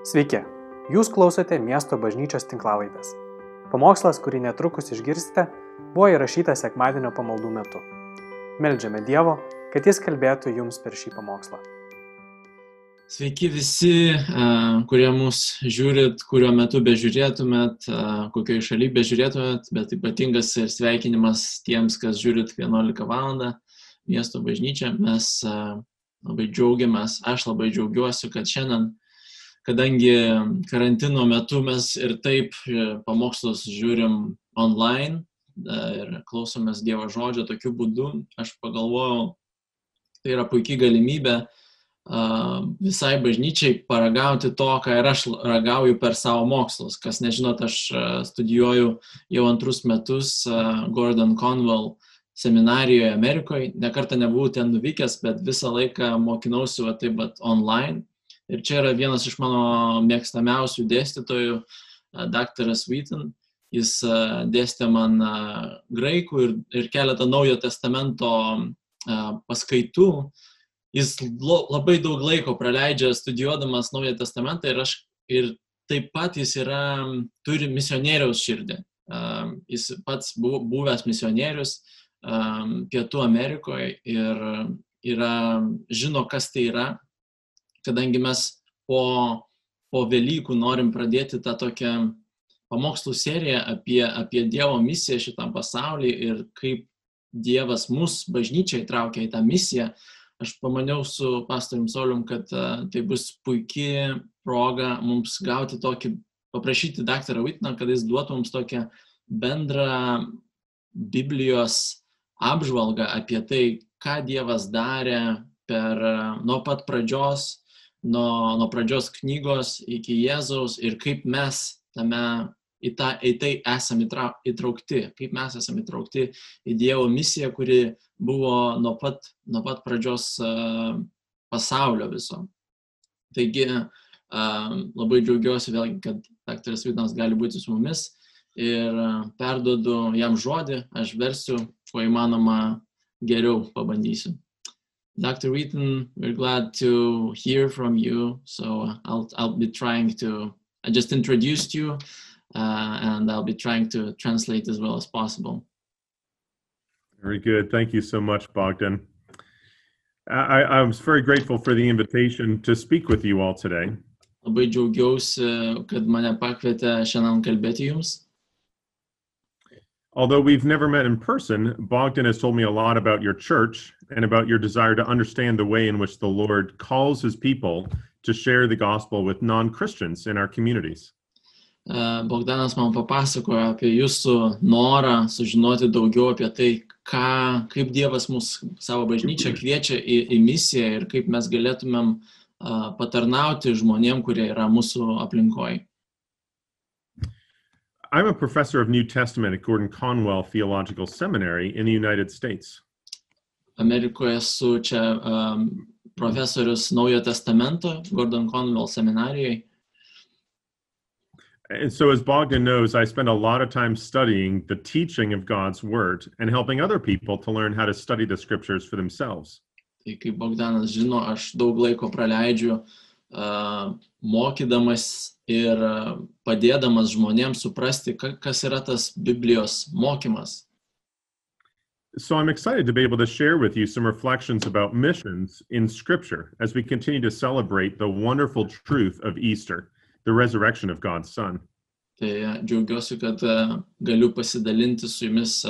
Sveiki, jūs klausote miesto bažnyčios tinklavaitės. Pamokslas, kurį netrukus išgirsite, buvo įrašytas sekmadienio pamaldų metu. Meldžiame Dievo, kad Jis kalbėtų jums per šį pamokslą. Sveiki visi, kurie mus žiūrit, kuriuo metu bežiūrėtumėt, kokioje šalyje bežiūrėtumėt, bet ypatingas ir sveikinimas tiems, kas žiūrit 11 val. miesto bažnyčią. Mes labai džiaugiamės, aš labai džiaugiuosi, kad šiandien kadangi karantino metu mes ir taip e, pamokslus žiūrim online e, ir klausomės Dievo žodžio tokiu būdu, aš pagalvojau, tai yra puikiai galimybė visai bažnyčiai paragauti to, ką ir aš ragauju per savo mokslus. Kas nežinot, aš e, studijuoju jau antrus metus Gordon Conwell seminarijoje Amerikoje. Nekartą nebuvau ten nuvykęs, bet visą laiką mokinausi va taip pat online. Ir čia yra vienas iš mano mėgstamiausių dėstytojų, daktaras Wheaton. Jis dėstė man graikų ir, ir keletą naujo testamento paskaitų. Jis labai daug laiko praleidžia studijuodamas naują testamentą ir, aš, ir taip pat jis yra, turi misionieriaus širdį. Jis pats buvo, buvęs misionierius Pietų Amerikoje ir yra, žino, kas tai yra, kadangi mes po, po Velykų norim pradėti tą tokią pamokslų seriją apie, apie Dievo misiją šitam pasaulyje ir kaip Dievas mus bažnyčiai traukia į tą misiją, aš pamaniau su pastorium Solium, kad uh, tai bus puikia proga mums gauti tokį, paprašyti daktarą Whitną, kad jis duotų mums tokią bendrą Biblijos apžvalgą apie tai, ką Dievas darė per nuo pat pradžios nuo, nuo pradžios knygos iki Jėzaus ir kaip mes tame į, tą, į tai esame įtraukti, kaip mes esame įtraukti į Dievo misiją, kuri buvo nuo pat, nuo pat pradžios pasaulio viso. Taigi labai džiaugiuosi vėlgi, kad daktaras Vidas gali būti su mumis ir perdodu jam žodį, aš versiu, kuo įmanoma geriau pabandysiu. Dr. Wheaton, we're glad to hear from you. So I'll, I'll be trying to, I just introduced you uh, and I'll be trying to translate as well as possible. Very good. Thank you so much, Bogdan. I, I was very grateful for the invitation to speak with you all today. Labai džiaugiausi, kad mane pakvietė šiandien kalbėti jums. Although we've never met in person, Bogdan has told me a lot about your church and about your desire to understand the way in which the Lord calls his people to share the gospel with non Christians in our communities. Uh, Bogdanas man papasakojo apie jūsų norą sužinoti daugiau apie tai, ką, kaip Dievas mus savo bažnyčią kviečia į, į misiją ir kaip mes galėtumėm uh, patarnauti žmonėm, kurie yra mūsų aplinkoje. I'm a professor of New Testament at Gordon Conwell Theological Seminary in the United States. Amerikoje esu čia um, profesorius Naujo Testamento Gordon Conwell seminarijoje. And so, as Bogdan knows, I spend a lot of time studying the teaching of God's Word and helping other people to learn how to study the scriptures for themselves. Tai kaip Bogdanas žino, aš daug laiko praleidžiu uh, mokydamas ir padėdamas žmonėms suprasti, kas yra tas Biblijos mokymas. So I'm excited to be able to share with you some reflections about missions in Scripture as we continue to celebrate the wonderful truth of Easter, the resurrection of God's Son. Tai džiaugiuosi, kad galiu pasidalinti su jumis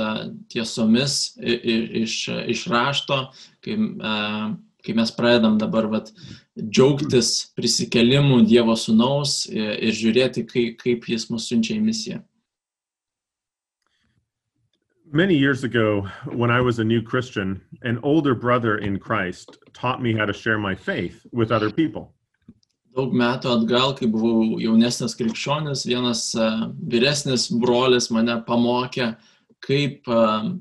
tiesomis iš, iš rašto, kai kai mes pradedam dabar vat, džiaugtis prisikelimu Dievo sunaus ir, ir žiūrėti, kaip, kaip jis mus siunčia į misiją. Many years ago, when I was a new Christian, an older brother in Christ taught me how to share my faith with other people. Daug metų atgal, kai buvau jaunesnis krikščionis, vienas vyresnis brolis mane pamokė, kaip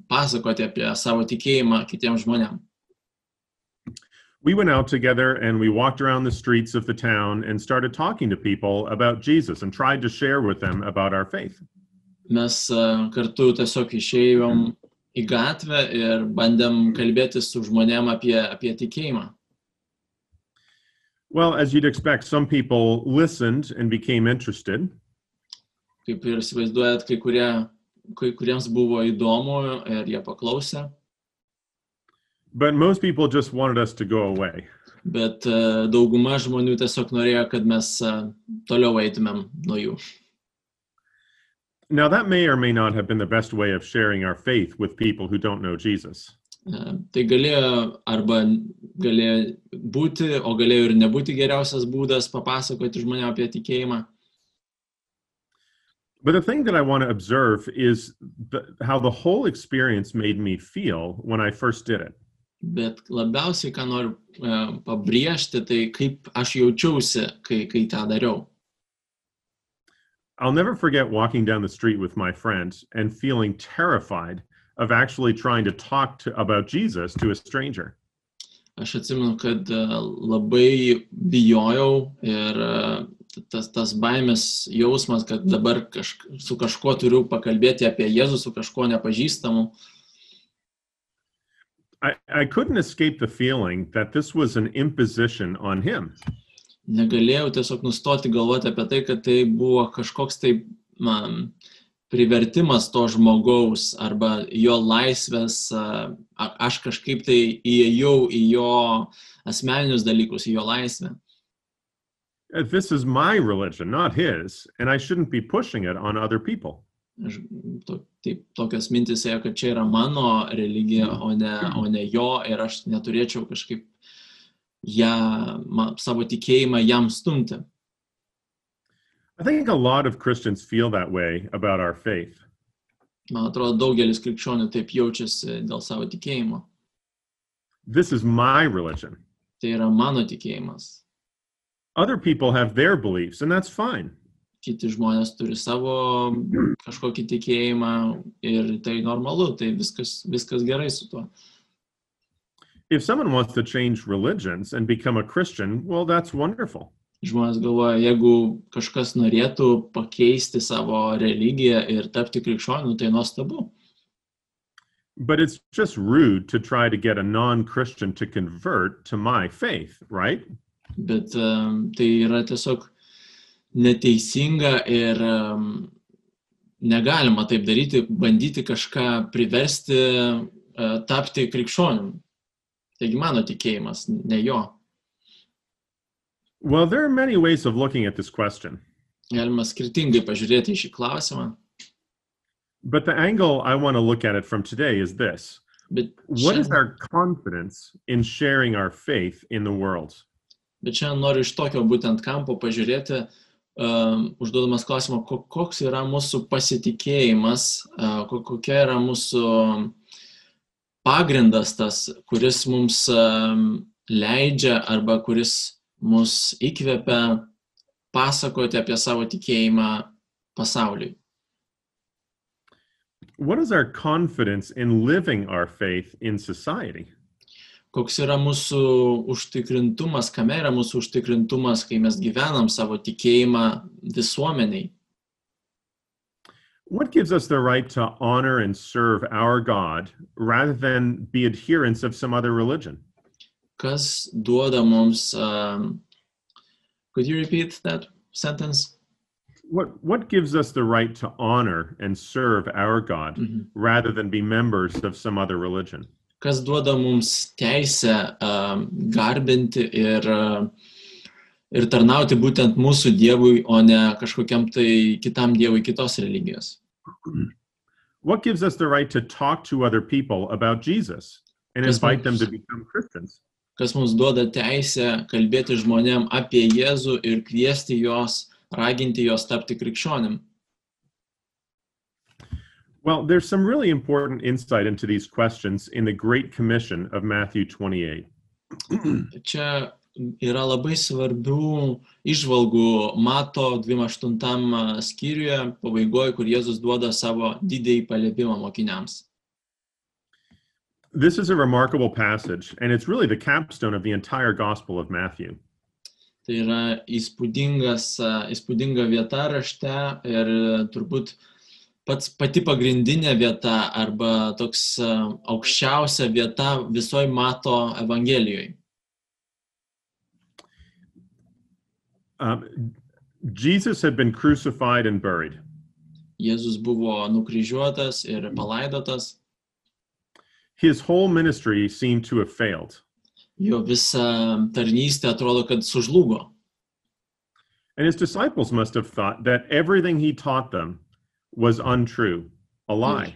pasakoti apie savo tikėjimą kitiems žmonėms. we went out together and we walked around the streets of the town and started talking to people about Jesus and tried to share with them about our faith. Mes uh, kartu tiesiog išėjom į gatvę ir bandėm kalbėti su žmonėm apie, apie tikėjimą. Well, as you'd expect, some people listened and became interested, Kaip ir įsivaizduojat, kai, kurie, kai kuriems buvo įdomu ir jie paklausė, but most people just wanted us to go away. bet e, dauguma žmonių tiesiog norėjo, kad mes e, toliau eitumėm nuo jų. Now, that may or may not have been the best way of sharing our faith with people who don't know Jesus. E, Tai galėjo arba galėjo būti, o galėjo ir nebūti geriausias būdas papasakoti apie tikėjimą. But the thing that I want to observe is the, how the whole experience made me feel when I first did it. Bet labiausiai, ką noriu e, pabrėžti, tai kaip aš jaučiausi, kai, kai tą dariau. I'll never forget walking down the street with my friends and feeling terrified of actually trying to talk to, about Jesus to a stranger. Aš atsimenu, kad labai bijojau ir tas, tas baimės jausmas, kad dabar su kažkuo turiu pakalbėti apie Jėzų, su kažkuo nepažįstamu. I, I couldn't escape the feeling that this was an imposition on him. Negalėjau tiesiog nustoti galvoti apie tai, kad tai buvo kažkoks tai man, privertimas to žmogaus arba jo laisvės, aš kažkaip tai įėjau į jo asmeninius dalykus, į jo laisvę. Uh, This is my religion, not his, and I shouldn't be pushing it on other people. Aš, to, taip, tokios mintis ėjo, kad čia yra mano religija, o ne, o ne jo ir aš neturėčiau kažkaip ją, ma, savo tikėjimą jam stumti. I think a lot of Christians feel that way about our faith. Man atrodo, daugelis krikščionių taip jaučiasi dėl savo tikėjimo. This is my religion. Tai yra mano tikėjimas. Other people have their beliefs, and that's fine. Kiti žmonės turi savo kažkokį tikėjimą ir tai normalu, tai viskas, viskas gerai su tuo. If someone wants to change religions and become a Christian, well, that's wonderful. Žmonės galvoja, jeigu kažkas norėtų pakeisti savo religiją ir tapti krikščioniu, tai nuostabu. But it's just rude to try to get a non Christian to convert to my faith, right? Bet um, tai yra tiesiog neteisinga ir um, negalima taip daryti, bandyti kažką priversti uh, tapti krikščionim. Taigi mano tikėjimas, ne jo. Well, there are many ways of looking at this question. Galima skirtingai pažiūrėti į šį klausimą, But the angle I want to look at it from today is this bet What is šiandien, our confidence in sharing our faith in the world? bet šiandien noriu iš tokio būtent kampo pažiūrėti, um, užduodamas klausimą, ko- koks yra mūsų pasitikėjimas, uh, ko- kokia yra mūsų pagrindas tas, kuris mums um, leidžia arba kuris mus įkvepia pasakoti apie savo tikėjimą pasauliui. What is our confidence in living our faith in society? Koks yra mūsų užtikrintumas, kame yra mūsų užtikrintumas, kai mes gyvenam savo tikėjimą visuomeniai. What gives us the right to honor and serve our God rather than be adherents of some other religion? Kas duoda mums. Um, could you repeat that sentence? What, what gives us the right to honor and serve our God Mhm. rather than be members of some other religion? Kas duoda mums teisę um, garbinti ir, uh, ir tarnauti būtent mūsų Dievui, o ne kažkokiam tai kitam Dievui kitos religijos? What gives us the right to talk to other people about Jesus and invite them to become Christians? Kas mums duoda teisę kalbėti žmonėm apie Jėzų ir kviesti juos, raginti juos tapti krikščionim? Well, there's some really important insight into these questions in the Great Commission of Matthew 28. Čia yra labai svarbių išvalgų Mato 28 skyriuje, pabaigoje, kur Jėzus duoda savo didįjį paliepimą mokiniams. This is a remarkable passage, and it's really the capstone of the entire Gospel of Matthew. Tai yra įspūdinga vieta rašte ir turbūt pats pati pagrindinė vieta arba toks aukščiausia vieta visoji Mato Evangelijoje. Um, Jesus had been crucified and buried. Jėzus buvo nukryžiuotas ir palaidotas, His whole ministry seemed to have failed. jo visa tarnystė atrodo, kad sužlugo. And his disciples must have thought that everything he taught them was untrue, a lie.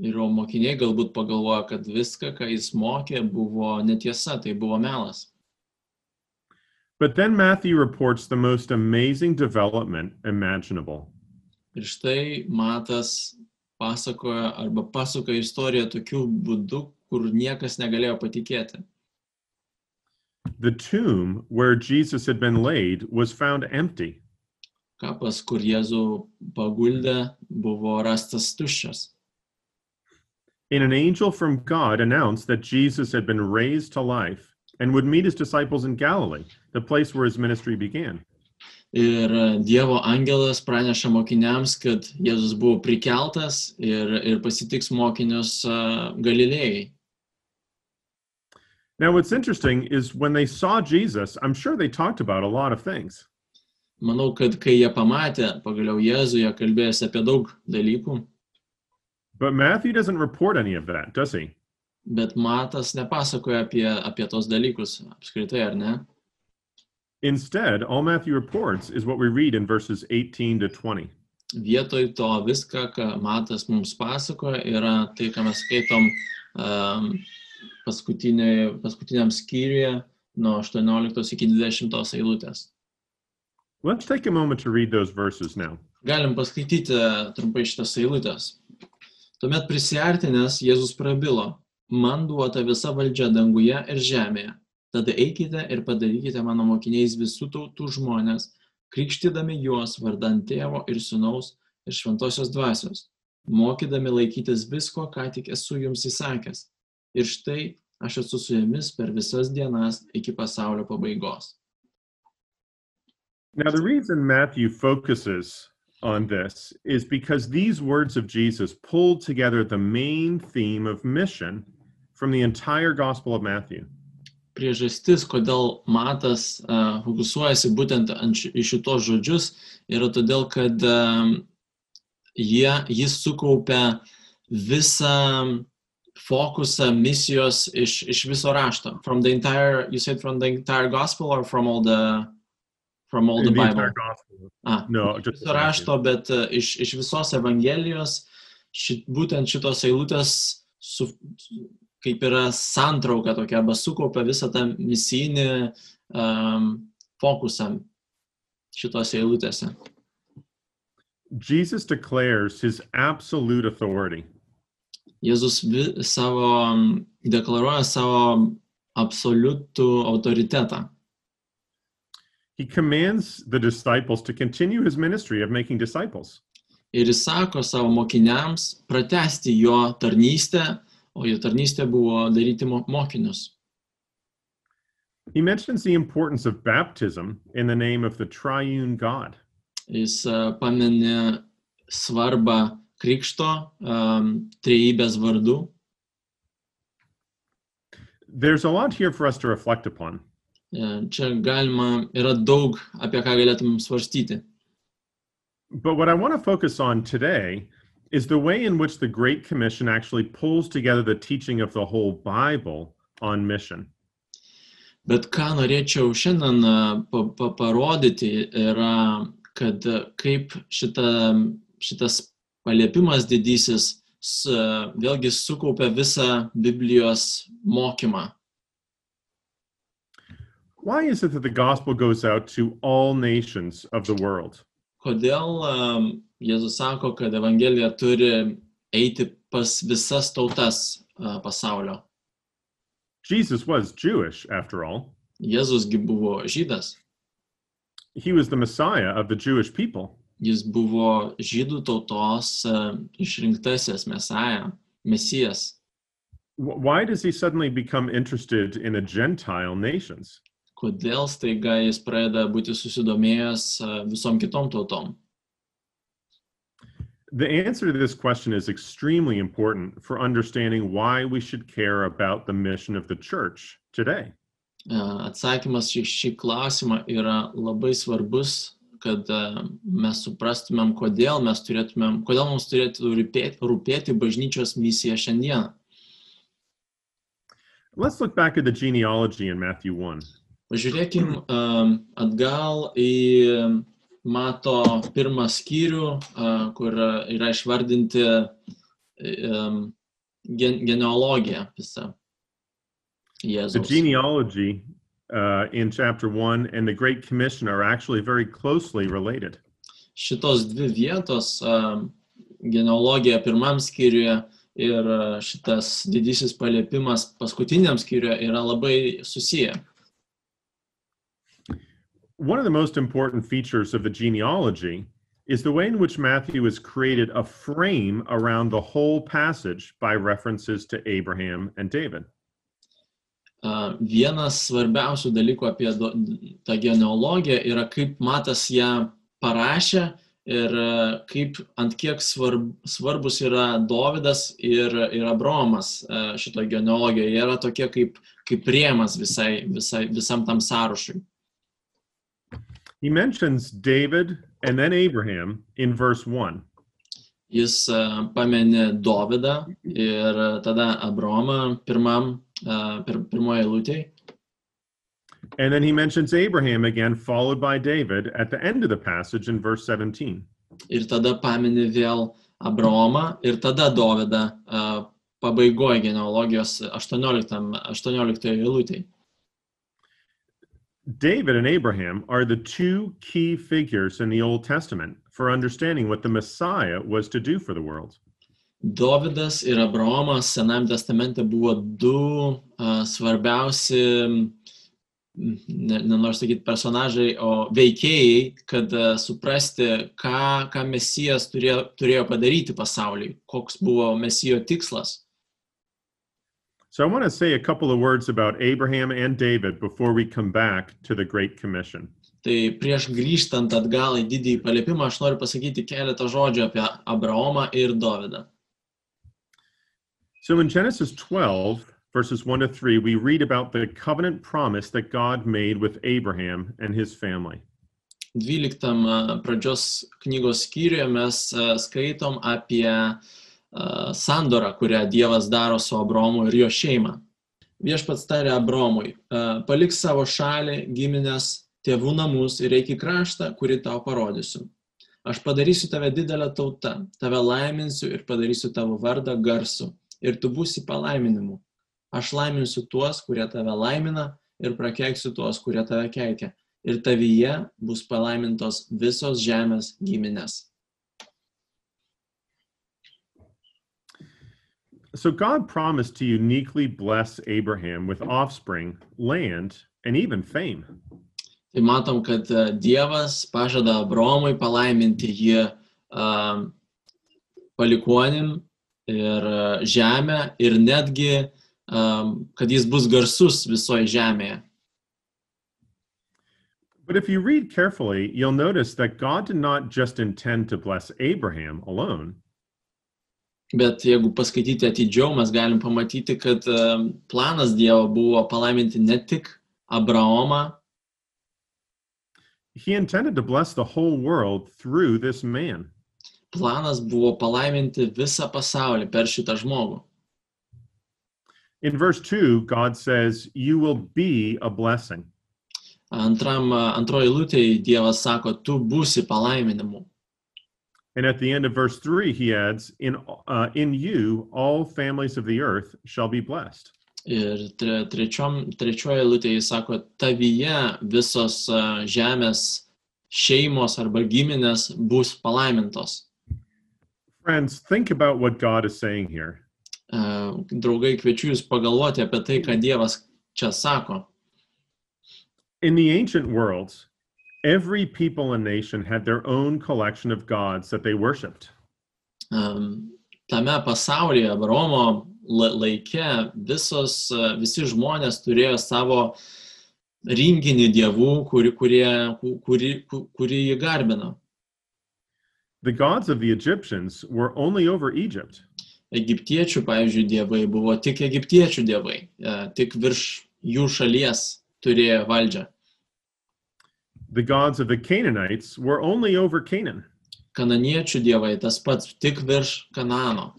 Ir jo mokiniai galbūt pagalvojo, kad viską, ką jis mokė, buvo netiesa, tai buvo melas. But then Matthew reports the most amazing development imaginable. Ir štai Matas pasakoja arba pasuka istoriją tokiu būdu, kur niekas negalėjo patikėti. The tomb where Jesus had been laid was found empty. Kapas, kur Jėzų paguldė, buvo rastas tuščias. And an angel from God announced that Jesus had been raised to life and would meet his disciples in Galilee, the place where his ministry began. Ir Dievo angelas praneša mokiniams, kad Jėzus buvo prikeltas ir, ir pasitiks mokinius e, Galilėjai. Now, what's interesting is when they saw Jesus, I'm sure they talked about a lot of things. Manau, kad kai jie pamatė pagaliau Jėzų, jie kalbėjosi apie daug dalykų, But Matthew doesn't report any of that, does he? Bet Matas nepasakoja apie, apie tos dalykus apskritai, ar ne? Instead, all Matthew reports is what we read in verses 18 to 20. Vietoj to viską, ką Matas mums pasakoja, yra tai, ką mes skaitom um, paskutiniam skyriuje nuo 18 iki 20 eilutės. Let's take a moment to read those verses now. Galim paskaityti trumpai šitas eilutės. Tuomet prisartinęs Jėzus prabilo, man duota visa valdžia danguje ir žemėje. Tada eikite ir padarykite mano mokiniais visų tautų žmonės, krikštydami juos vardant tėvo ir sunaus ir šventosios dvasios, mokydami laikytis visko, ką tik esu jums įsakęs. Ir štai aš esu su jumis per visas dienas iki pasaulio pabaigos. Now, the reason Matthew focuses on this is because these words of Jesus pull together the main theme of mission from the entire Gospel of Matthew. priežastis, kodėl Matas uh, fokusuojasi būtent ši- į šitos žodžius, yra todėl, kad um, jie, jis sukaupia visą fokusą misijos iš, iš viso rašto. From the entire, you said from the entire gospel or from all the, from all the the Bible? Ah, No, just viso rašto, bet uh, iš, iš visos Evangelijos šit, būtent šitos eilutės su, kaip yra santrauka tokia, arba sukaupia visą tą misijinį um, fokusą šitose eilutėse. Jesus declares his absolute authority. Jėzus savo, um, deklaruoja savo absoliutų autoritetą. He commands the disciples to continue his ministry of making disciples. Ir jis sako savo mokiniams pratesti jo tarnystę, o jo tarnystė buvo daryti mo- mokinius. He mentions the importance of baptism in the name of the triune God. Jis uh, paminė svarbą krikšto um, trejybės vardu. There's a lot here for us to reflect upon. E, Čia galima, yra daug apie ką galėtumėm svarstyti. But what I want to focus on today is the way in which the Great Commission actually pulls together the teaching of the whole Bible on mission. Bet ką norėčiau šiandien e, pa, pa, parodyti yra, kad e, kaip šita, šitas paliepimas didysis s, vėlgi sukaupia visą Biblijos mokymą. Why is it that the gospel goes out to all nations of the world? Kodėl um, Jėzus sako, kad Evangelija turi eiti pas visas tautas pasaulio? Jesus was Jewish, after all. Buvo žydas, He was the Messiah of the Jewish people. jis buvo žydų tautos išrinktasis mesijas. Why does he suddenly become interested in the Gentile nations? Kodėl staiga jis pradeda būti susidomėjęs uh, visom kitom tautom? The answer to this question is extremely important for understanding why we should care about the mission of the church today. Atsakymas į šį klausimą yra labai svarbus, kad e, mes suprastumėm, kodėl mes turėtumėm, kodėl mums turėtų rūpėti, rūpėti bažnyčios misija šiandieną. Let's look back at the genealogy in Matthew 1. Pažiūrėkim um, atgal į Mato pirmą skyrių, uh, kur yra išvardinti gen genealogija visa The Jėzaus. genealogy uh, in chapter 1 and the Great Commission are actually very closely related. Šitos dvi vietos, um, genealogija pirmam skyriuje ir uh, šitas didysis paliepimas paskutiniam skyriuje yra labai susiję. One of the most important features of the genealogy is the way in which Matthew has created a frame around the whole passage by references to Abraham and David. Uh, Vienas svarbiausių dalykų apie do- tą genealogiją yra, kaip Matas ją parašė ir uh, kaip ant kiek svarb, svarbus yra Dovydas ir, ir Abromas uh, šito genealogijoje. Jie yra tokie kaip, kaip visai, visai, visam tam sąrašui. He mentions David and then Abraham in verse 1. Jis uh, pamenė Dovydą ir uh, tada Abromą pirmam, uh, pir, pirmoje eilutėje. And then he mentions Abraham again, followed by David at the end of the passage in verse 17. ir tada pamini vėl Abraomą ir tada Dovydą uh, pabaigoje genealogijos 18, 18 eilutėje. David and Abraham are the two key figures in the Old Testament for understanding what the Messiah was to do for the world. Dovydas ir Abraomas Senajame testamente buvo du uh, svarbiausi, mm, ne- nenoriu sakyti personažai, o veikėjai, kad uh, suprasti, ką, ką Mesijas turėjo, turėjo padaryti pasauliui, koks buvo Mesijo tikslas. So I want to say a couple of words about Abraham and David before we come back to the Great Commission. Tai prieš grįžtant atgal į didįjį paliepimą, aš noriu pasakyti keletą žodžių apie Abraomą ir Dovydą. So in Genesis 12, verses 1 to 3, we read about the covenant promise that God made with Abraham and his family. 12 a, pradžios knygos skyriuje mes a, skaitom apie a, sandorą, kurią Dievas daro su Abromu ir jo šeima. Viešpats tarė Abromui, a, palik savo šalį, giminės, tėvų namus ir eik į kraštą, kurį tau parodysiu. Aš padarysiu tave didelę tautą, tave laiminsiu ir padarysiu tavo vardą garsų ir tu būsi palaiminimu. Aš laiminsiu tuos, kurie tave laimina ir prakeiksiu tuos, kurie tave keikia. Ir tavyje bus palaimintos visos žemės giminės. So God promised to uniquely bless Abraham with offspring, land, and even fame. Tai matom, kad Dievas pažada Abromui palaiminti jį uh, palikonim ir uh, žemę ir netgi, um, kad jis bus garsus visoje žemėje. But if you read carefully, you'll notice that God did not just intend to bless Abraham alone. Bet jeigu paskaityti atidžiau, mes galim pamatyti, kad um, planas Dievo buvo palaiminti ne tik Abraomą, He intended to bless the whole world through this man. planas buvo palaiminti visą pasaulį per šitą žmogų. In verse 2, God says, You will be a blessing. Antram, antroji eilutėje Dievas sako, tu būsi palaiminimu. And at the end of verse 3, he adds, In, uh, in you, all families of the earth shall be blessed. Ir tre, trečiom, trečioje eilutėje jis sako, tavyje visos a, žemės šeimos arba giminės bus palaimintos. Friends, think about what God is saying here. A, Draugai, kviečiu jūs pagalvoti apie tai, ką Dievas čia sako. In the ancient worlds, every people and nation had their own collection of gods that they worshiped. Am, Tame pasaulyje, la- laike, visos, visi žmonės turėjo savo rinkinį dievų, kuri, kurie, kuri, kurį jį garbino. The gods of the Egyptians were only over Egypt. Egiptiečių, pavyzdžiui, dievai buvo tik egiptiečių dievai, tik virš jų šalies. turėjo valdžią. The gods of the Canaanites were only over Canaan. Kananiečių dievai tas pats tik virš Kanano.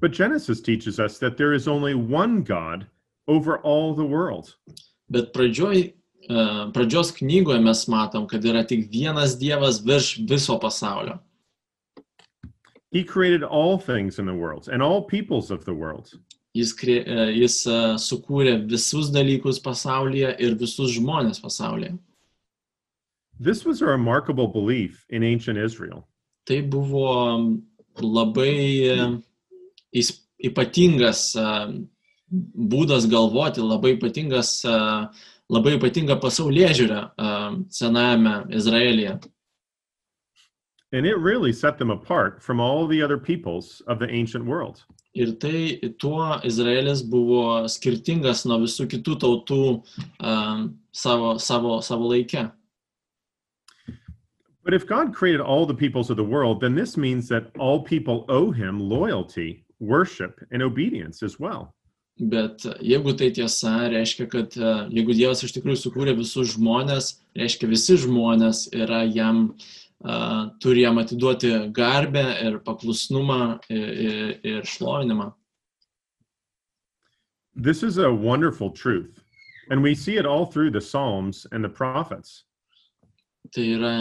But Genesis teaches us that there is only one God over all the world. Bet pradžioj, e, pradžios knygoje mes matom, kad yra tik vienas dievas virš viso pasaulio. He created all things in the world and all peoples of the world. Jis, krie- e, jis e, sukūrė visus dalykus pasaulyje ir visus žmonės pasaulyje. This was a remarkable belief in ancient Israel. Tai buvo labai e, įs- ypatingas e, būdas galvoti, labai ypatingas, e, labai ypatinga pasaulyje žiūrė senajame Izraelyje. And it really set them apart from all the other peoples of the ancient world. Ir tai tuo Izraelis buvo skirtingas nuo visų kitų tautų um, savo, savo, savo laikę. But if God created all the peoples of the world, then this means that all people owe him loyalty, worship, and obedience as well. Bet e, jeigu tai tiesa, reiškia, kad e, jeigu Dievas iš tikrųjų sukūrė visus žmonės, reiškia visi žmonės yra jam, uh, turi jam atiduoti garbę ir paklusnumą ir, ir, ir šlovinimą. This is a wonderful truth, and we see it all through the Psalms and the prophets. Tai yra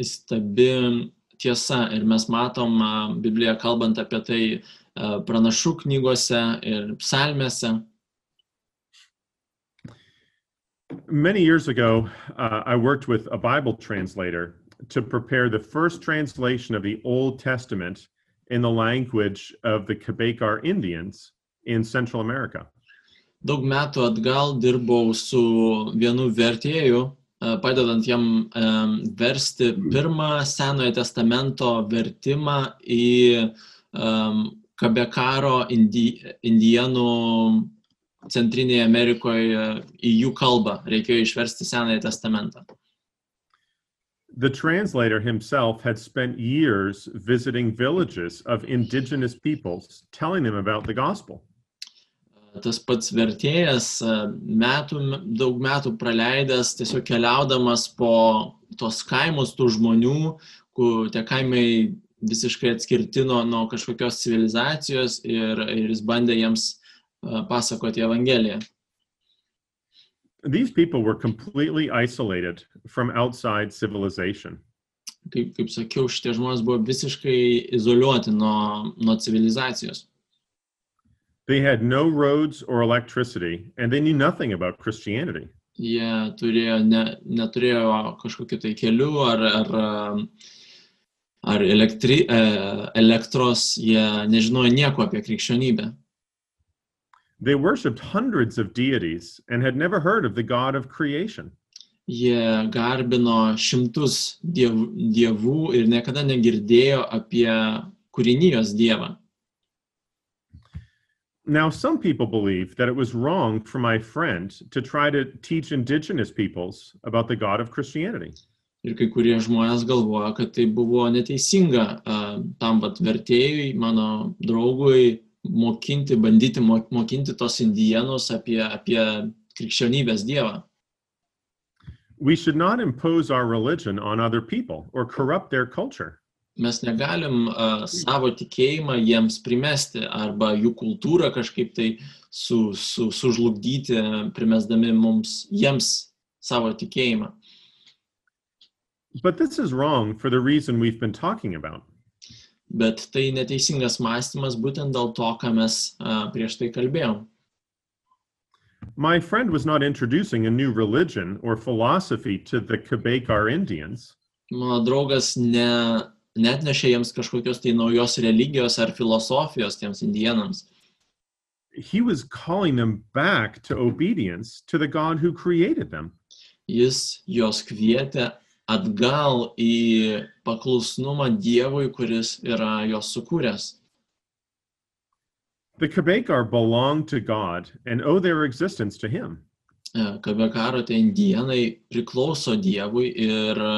įstabi tiesa ir mes matom a, Bibliją kalbant apie tai a, pranašų knygose ir psalmėse. Many years ago, uh, I worked with a Bible translator to prepare the first translation of the Old Testament in the language of the Quebecar Indians in Central America. Daug metų atgal dirbau su vienu vertėju, a, padedant jam versti pirmą Senojo testamento vertimą į um, Kabekaro indienų Centrinėje Amerikoje į jų kalbą. Reikėjo išversti Senąją testamentą. The translator himself had spent years visiting villages of indigenous peoples, telling them about the gospel. Tas pats vertėjas e, metų, daug metų praleidęs tiesiog keliaudamas po tos kaimus tų žmonių, kur tie kaimai visiškai atskirti nuo, nuo kažkokios civilizacijos ir, ir jis bandė jiems e, pasakoti Evangeliją. These people were completely isolated from outside civilization. Kaip, kaip sakiau, šitie žmonės buvo visiškai izoliuoti nuo, nuo civilizacijos. They had no roads or electricity, and they knew nothing about Christianity. Jie turėjo, ne, neturėjo kažkokiu tai keliu ar, ar, um, ar elektri, e, elektros, jie nežinojo nieko apie krikščionybę. They worshipped hundreds of deities and had never heard of the God of creation. Jie garbino šimtus diev, dievų ir niekada negirdėjo apie kūrinijos dievą. Now, some people believe that it was wrong for my friend to try to teach indigenous peoples about the God of Christianity. Ir kai kurie žmonės galvoja, kad tai buvo neteisinga tam vat vertėjui, mano draugui, mokinti, bandyti mokinti tos indienus apie, apie krikščionybės dievą. We should not impose our religion on other people or corrupt their culture. Mes negalim a, savo tikėjimą jiems primesti arba jų kultūrą kažkaip tai su, su, sužlugdyti, primesdami mums jiems savo tikėjimą. But this is wrong for the reason we've been talking about. Bet tai neteisingas mąstymas būtent dėl to, ką mes a, prieš tai kalbėjom. My friend was not introducing a new religion or philosophy to the Quebecar Indians. Mano draugas ne, net nešė jiems kažkokios tai naujos religijos ar filosofijos tiems indienams. He was calling them back to obedience to the God who created them. Jis jos kvietė atgal į paklusnumą Dievui, kuris yra jos sukūręs. The Quebecar belonged to God and owe their existence to Him. Kabekaro tie indienai priklauso Dievui ir e,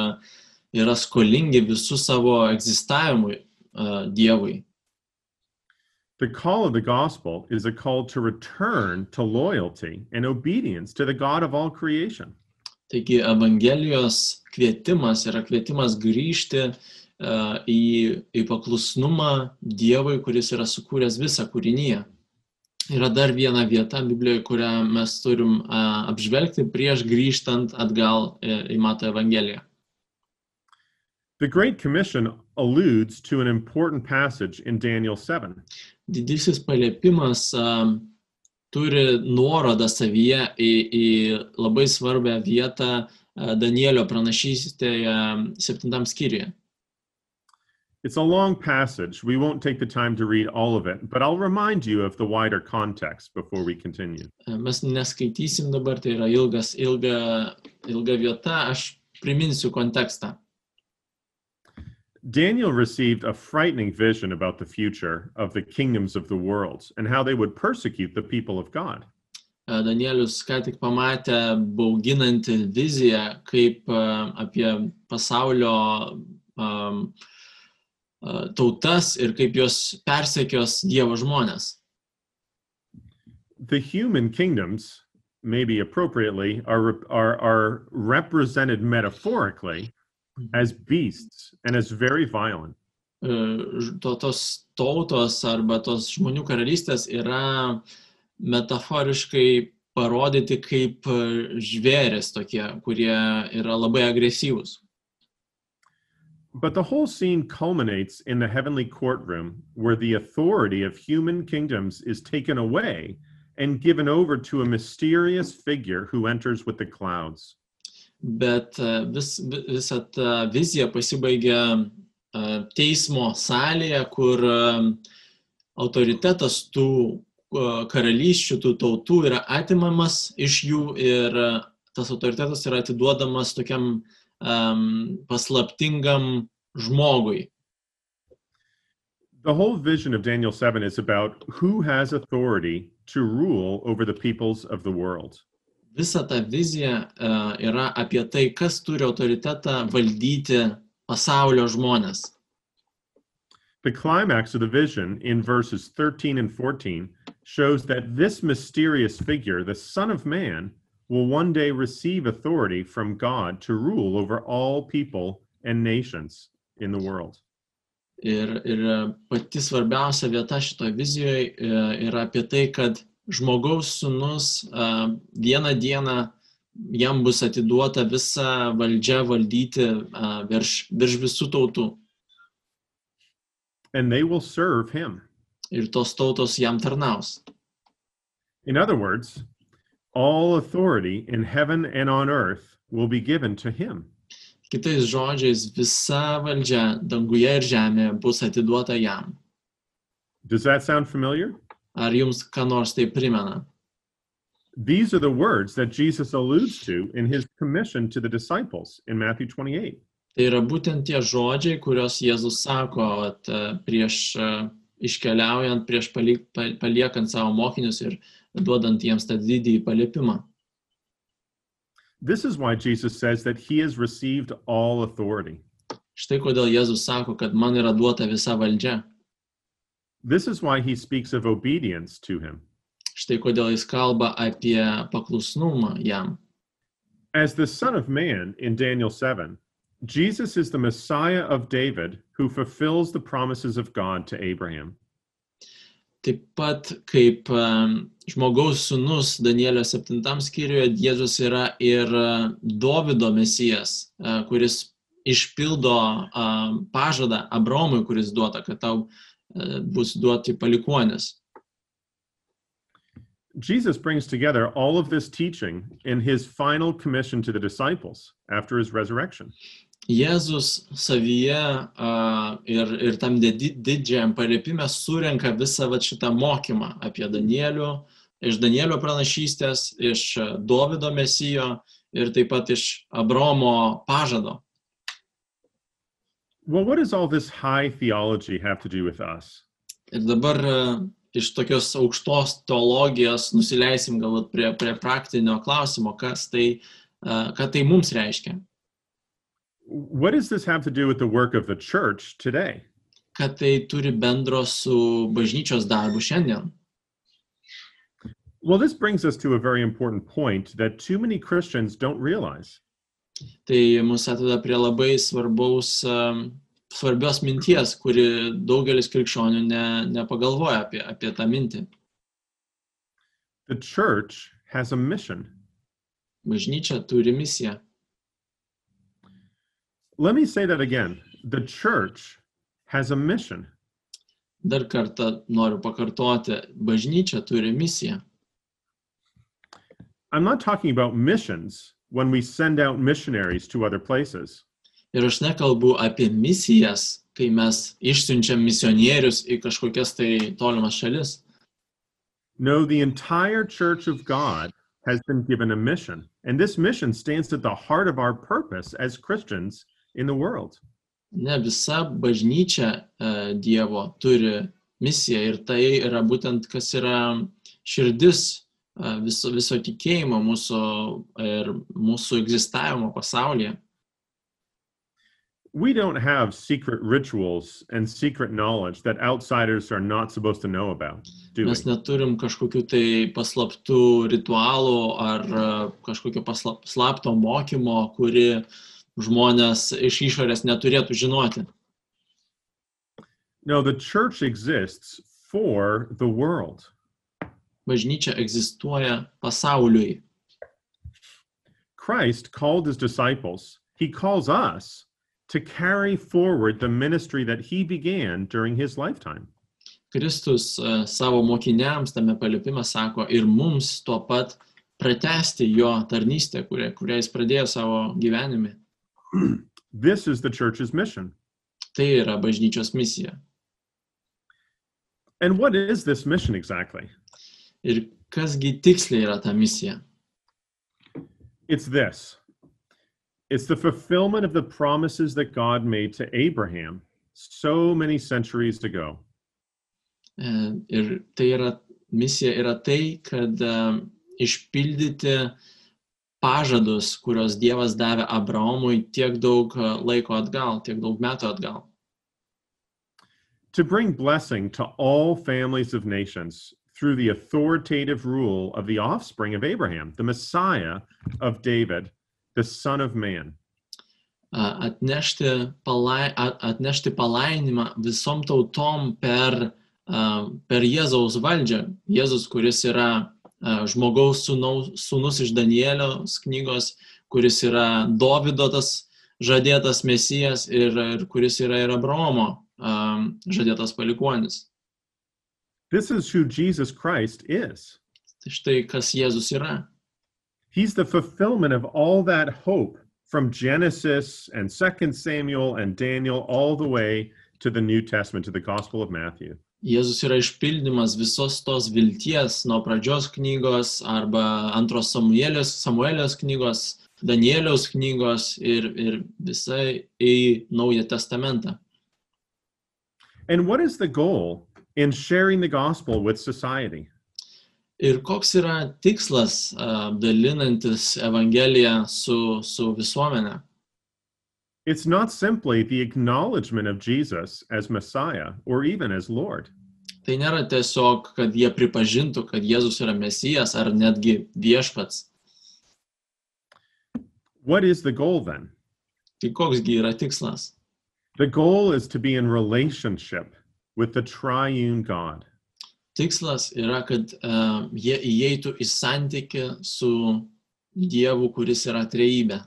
yra skolingi visų savo egzistavimui e, Dievui. The call of the gospel is a call to return to loyalty and obedience to the God of all creation. Taigi Evangelijos kvietimas yra kvietimas grįžti uh, į, į paklusnumą Dievui, kuris yra sukūręs visą kūrinyje. Yra dar viena vieta Biblijoje, kurią mes turim uh, apžvelgti prieš grįžtant atgal uh, į Mato Evangeliją. The Great Commission alludes to an important passage in Daniel 7. Didysis paliepimas um, turi nuorodą savyje į, į labai svarbią vietą uh, Danielio pranašystėje septintam skyriuje. It's a long passage. We won't take the time to read all of it, but I'll remind you of the wider context before we continue. Uh, Mes neskaitysim dabar, tai yra ilgas, ilga, ilga vieta, aš priminsiu kontekstą. Daniel received a frightening vision about the future of the kingdoms of the world and how they would persecute the people of God. Danielius ką tik pamatė bauginantį viziją, kaip apie pasaulio um, tautas ir kaip jos persekios Dievo žmonės. The human kingdoms, maybe appropriately, are, are, are represented metaphorically Mhm. as beasts and as very violent. To, tos tautos arba tos žmonių karalystės yra metaforiškai parodyti kaip žvėrės tokie, kurie yra labai agresyvūs. But the whole scene culminates in the heavenly courtroom where the authority of human kingdoms is taken away and given over to a mysterious figure who enters with the clouds. Bet uh, vis, vi- visa ta vizija pasibaigia uh, teismo salėje, kur um, autoritetas tų karalysčių, tų tautų yra atimamas iš jų ir tas autoritetas yra atiduodamas tokiam um, paslaptingam žmogui. The whole vision of Daniel 7 is about who has authority to rule over the peoples of the world. Visa ta vizija uh, yra apie tai, kas turi autoritetą valdyti pasaulio žmonės. The climax of the vision in verses 13 and 14 shows that this mysterious figure, the Son of Man, will one day receive authority from God to rule over all people and nations in the world. Ir, ir e, pati svarbiausia vieta šitoje vizijoje e, yra apie tai, kad žmogaus sunus e, vieną dieną jam bus atiduota visa valdžia valdyti virš, virš visų tautų. And they will serve him. Ir tos tautos jam tarnaus. In other words, all authority in heaven and on earth will be given to him. Kitais žodžiais, visa valdžia danguje ir žemėje bus atiduota jam. Does that sound familiar? Ar jums ką nors tai primena? These are the words that Jesus alludes to in his commission to the disciples in Matthew 28. Tai yra būtent tie žodžiai, kuriuos Jėzus sako vat, e, prieš e, iškeliaujant, prieš palik, pa- paliekant savo mokinius ir duodant jiems tą didįjį paliepimą. This is why Jesus says that he has received all authority. Štai kodėl Jėzus sako, kad man yra duota visa valdžia. This is why he speaks of obedience to him. Štai kodėl jis kalba apie paklusnumą jam. As the Son of Man in Daniel 7, Jesus is the Messiah of David who fulfills the promises of God to Abraham. Taip pat kaip em, žmogaus sunus Danielio 7 skyriuje, Jėzus yra ir e, Dovido mesijas, e, kuris išpildo em, pažadą Abromui, kuris duota, kad tau e, bus duoti palikuonis. Jesus brings together all of this teaching in his final commission to the disciples after his resurrection. Jėzus savyje a, ir, ir tam didžiajam paliepime surenka visą vat šitą mokymą apie Danielių, iš Danielio pranašystės, iš e, Dovido mesijo ir taip pat iš Abromo pažado. Well, what does all this high theology have to do with us? Ir dabar e, iš tokios aukštos teologijos nusileisim galbūt prie, prie praktinio klausimo, kas tai, e, ką tai mums reiškia. What does this have to do with the work of the church today? kad tai turi bendro su bažnyčios darbu šiandien. Well, this brings us to a very important point that too many Christians don't realize. Tai mus atveda prie labai svarbaus, svarbios minties, kuri daugelis krikščionių ne, nepagalvoja apie, apie tą mintį. The church has a mission. Bažnyčia turi misiją. Let me say that again. The church has a mission. Dar kartą noriu pakartoti, bažnyčia turi misiją. I'm not talking about missions when we send out missionaries to other places. Ir aš nekalbu apie misijas, kai mes išsiunčiam misionierius į kažkokias tai tolimas šalis. No, the entire church of God has been given a mission, and this mission stands at the heart of our purpose as Christians in the world. Ne visa bažnyčia e, Dievo turi misiją ir tai yra būtent kas yra širdis viso, viso tikėjimo mūsų ir mūsų egzistavimo pasaulyje. We don't have secret rituals and secret knowledge that outsiders are not supposed to know about, do? Mes neturim kažkokių tai paslaptų ritualų ar kažkokio paslap, slapto mokymo, kuri žmonės iš išorės neturėtų žinoti. No, the church exists for the world. Bažnyčia egzistuoja pasauliui. Christ called his disciples, he calls us to carry forward the ministry that he began during his lifetime. Kristus e, savo mokiniams tame paliepime sako ir mums tuo pat pratesti jo tarnystę, kurią, kurią jis pradėjo savo gyvenime. This is the church's mission. Tai yra bažnyčios misija. And what is this mission exactly? Ir kasgi tiksliai yra ta misija? It's this it's the fulfillment of the promises that God made to Abraham so many centuries ago. Ir tai yra misija yra tai, kad išpildyti pažadus, kuriuos Dievas davė Abraomui tiek daug laiko atgal, tiek daug metų atgal. To bring blessing to all families of nations through the authoritative rule of the offspring of Abraham, the Messiah of David, the Son of Man. Atnešti, palai, atnešti palaiminimą visom tautom per, per Jėzaus valdžią. Jėzus, kuris yra žmogaus sūnaus, sūnus iš Danielios knygos, kuris yra Dovido tas žadėtas mesijas ir, ir kuris yra ir Abraomo žadėtas palikuonis. This is who Jesus Christ is. Tai štai kas Jėzus yra. He's the fulfillment of all that hope from Genesis and 2 Samuel and Daniel all the way to the New Testament, to the Gospel of Matthew. Jėzus yra išpildymas visos tos vilties nuo pradžios knygos arba antros Samuelės, Samuelės knygos, Danieliaus knygos ir, ir visai į Naują Testamentą. And what is the goal in sharing the gospel with society? Ir koks yra tikslas a, dalinantis Evangeliją su, su visuomenė? It's not simply the acknowledgement of Jesus as Messiah or even as Lord. Tai nėra tiesiog, kad jie pripažintų, kad Jėzus yra Mesijas ar netgi viešpats. What is the goal then? Tai koksgi yra tikslas? The goal is to be in relationship with the triune God. Tikslas yra, kad uh, jie įeitų į santyki su Dievu, kuris yra trejybė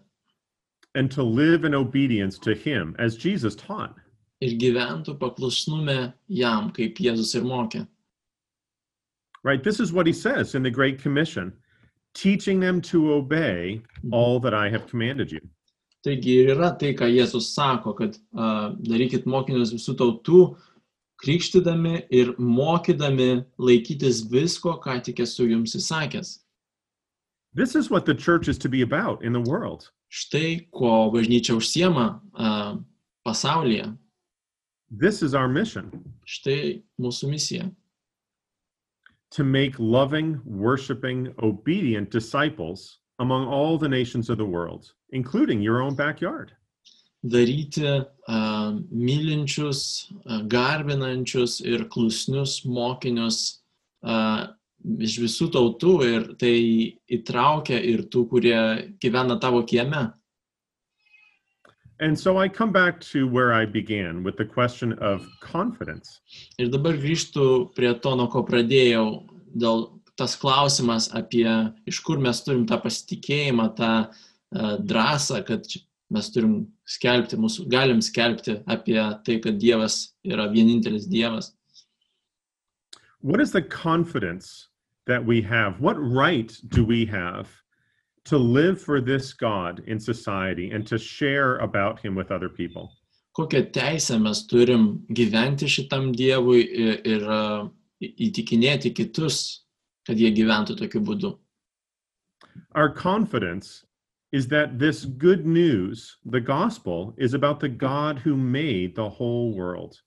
and to live in obedience to him as Jesus taught. ir gyventų paklusnume jam, kaip Jėzus ir mokė. Right? This is what he says in the Great Commission teaching them to obey all that I have commanded you. Taigi ir yra tai, ką Jėzus sako, kad uh, darykit mokinius visų tautų, krikštydami ir mokydami laikytis visko, ką tik esu jums įsakęs. This is what the church is to be about in the world. Štai ko bažnyčia užsiema uh, pasaulyje. This is our mission Štai mūsų misija. to make loving, worshiping, obedient disciples among all the nations of the world, including your own backyard. Daryti mylinčius, garbinančius ir klusnius mokinius iš visų tautų ir tai įtraukia ir tų, kurie gyvena tavo kieme. And so I come back to where I began with the question of confidence. Ir dabar grįžtu prie to, nuo ko pradėjau, dėl tas klausimas apie iš kur mes turim tą pasitikėjimą, tą uh, drąsą, kad mes turim skelbti, mūsų, galim skelbti apie tai, kad Dievas yra vienintelis Dievas. What is the confidence that we have? What right do we have to live for this God in society and to share about him with other people? Kokią teisę mes turim gyventi šitam Dievui ir, ir uh, įtikinėti kitus, kad jie gyventų tokiu būdu. Our confidence is that this good news, the gospel, is about the God who made the whole world.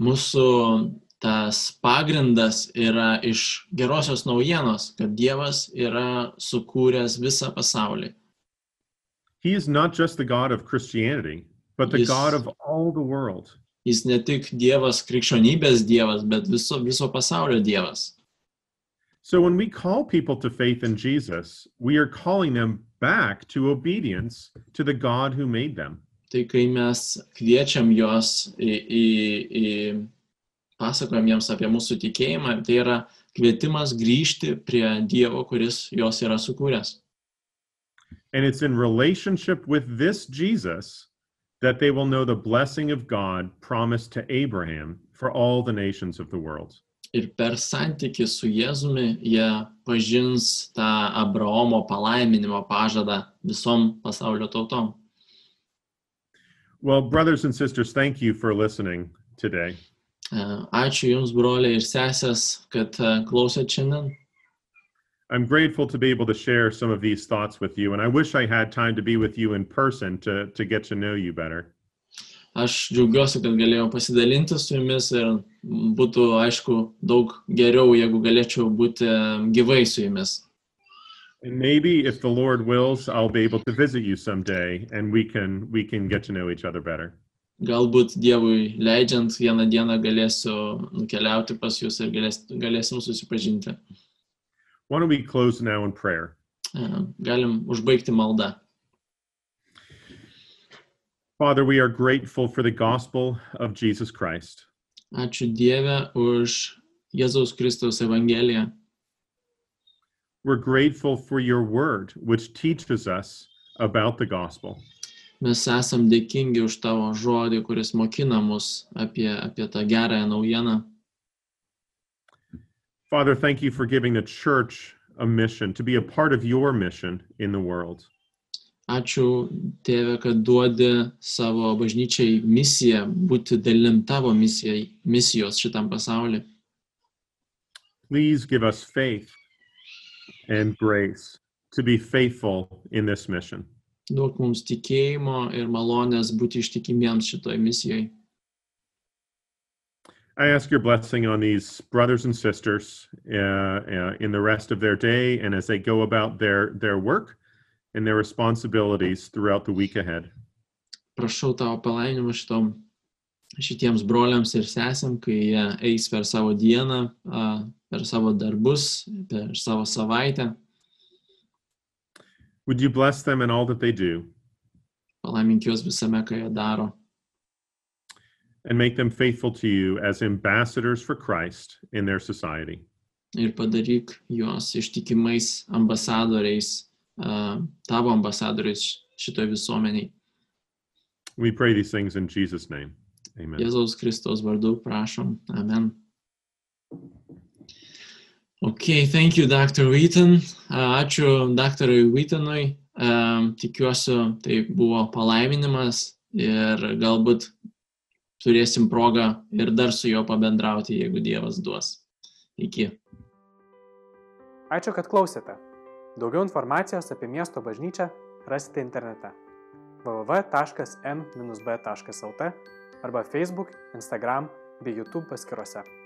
Mūsų tas pagrindas yra iš gerosios naujienos, kad Dievas yra sukūręs visą pasaulį. He is not just the God of Christianity, but the Yes. God of all the world. Jis ne tik Dievas, krikščionybės Dievas, bet viso, viso pasaulio Dievas. So when we call people to faith in Jesus, we are calling them back to obedience to the God who made them. Tai kai mes kviečiam juos į, į, į pasakojam jiems apie mūsų tikėjimą, tai yra kvietimas grįžti prie Dievo, kuris juos yra sukūręs. And it's in relationship with this Jesus that they will know the blessing of God promised to Abraham for all the nations of the world. Ir per su Jėzumi jie pažins tą Abraomo palaiminimo pažadą visom pasaulio tautom. Well, brothers and sisters, thank you for listening today. Ačiū Jums, broliai ir sesės, kad klausėt šiandien. I'm grateful to be able to share some of these thoughts with you, and I wish I had time to be with you in person to, to get to know you better. Aš džiaugiuosi, kad galėjau pasidalinti su Jumis ir būtų, aišku, daug geriau, jeigu galėčiau būti gyvai su Jumis. And maybe if the Lord wills, I'll be able to visit you someday and we can we can get to know each other better. Galbūt Dievui leidžiant vieną dieną galėsiu nukeliauti pas Jūs ir galės, galėsim susipažinti. Why don't we close now in prayer? Galim užbaigti maldą. Father, we are grateful for the gospel of Jesus Christ. Ačiū Dieve už Jėzaus Kristaus Evangeliją. We're grateful for your word, which teaches us about the gospel. Mes esam dėkingi už tavo žodį, kuris mokina mus apie, apie tą gerąją naujieną. Father, thank you for giving the church a mission to be a part of your mission in the world. Ačiū, tėve, kad duodi savo bažnyčiai misiją, būti dalim tavo misijai, misijos šitam pasauliu. Please give us faith and grace to be faithful in this mission. Duok mums tikėjimo ir malonės būti ištikimiems šitoj misijai. I ask your blessing on these brothers and sisters uh, uh, in the rest of their day and as they go about their, their work and their responsibilities throughout the week ahead. Prašau tavo palaiminimo šitom, šitiems broliams ir sesėm, kai jie eis per savo dieną, per savo darbus, per savo savaitę. Would you bless them in all that they do Palaimink juos visame, ką jie daro. and make them faithful to you as ambassadors for Christ in their society? ir padaryk juos ištikimais ambasadoriais, tavo ambasadoriais šitoje visuomeniai. We pray these things in Jesus' name. Amen. Jėzaus Kristaus vardu prašom. Amen. Okay, thank you, Dr. Wheaton. Ačiū daktarui Wheatonui. Um, tikiuosi, tai buvo palaiminimas ir galbūt turėsim progą ir dar su juo pabendrauti, jeigu Dievas duos. Iki. Ačiū, kad klausėte. Daugiau informacijos apie miesto bažnyčią rasite internete www.m-b.lt arba Facebook, Instagram bei YouTube paskiruose.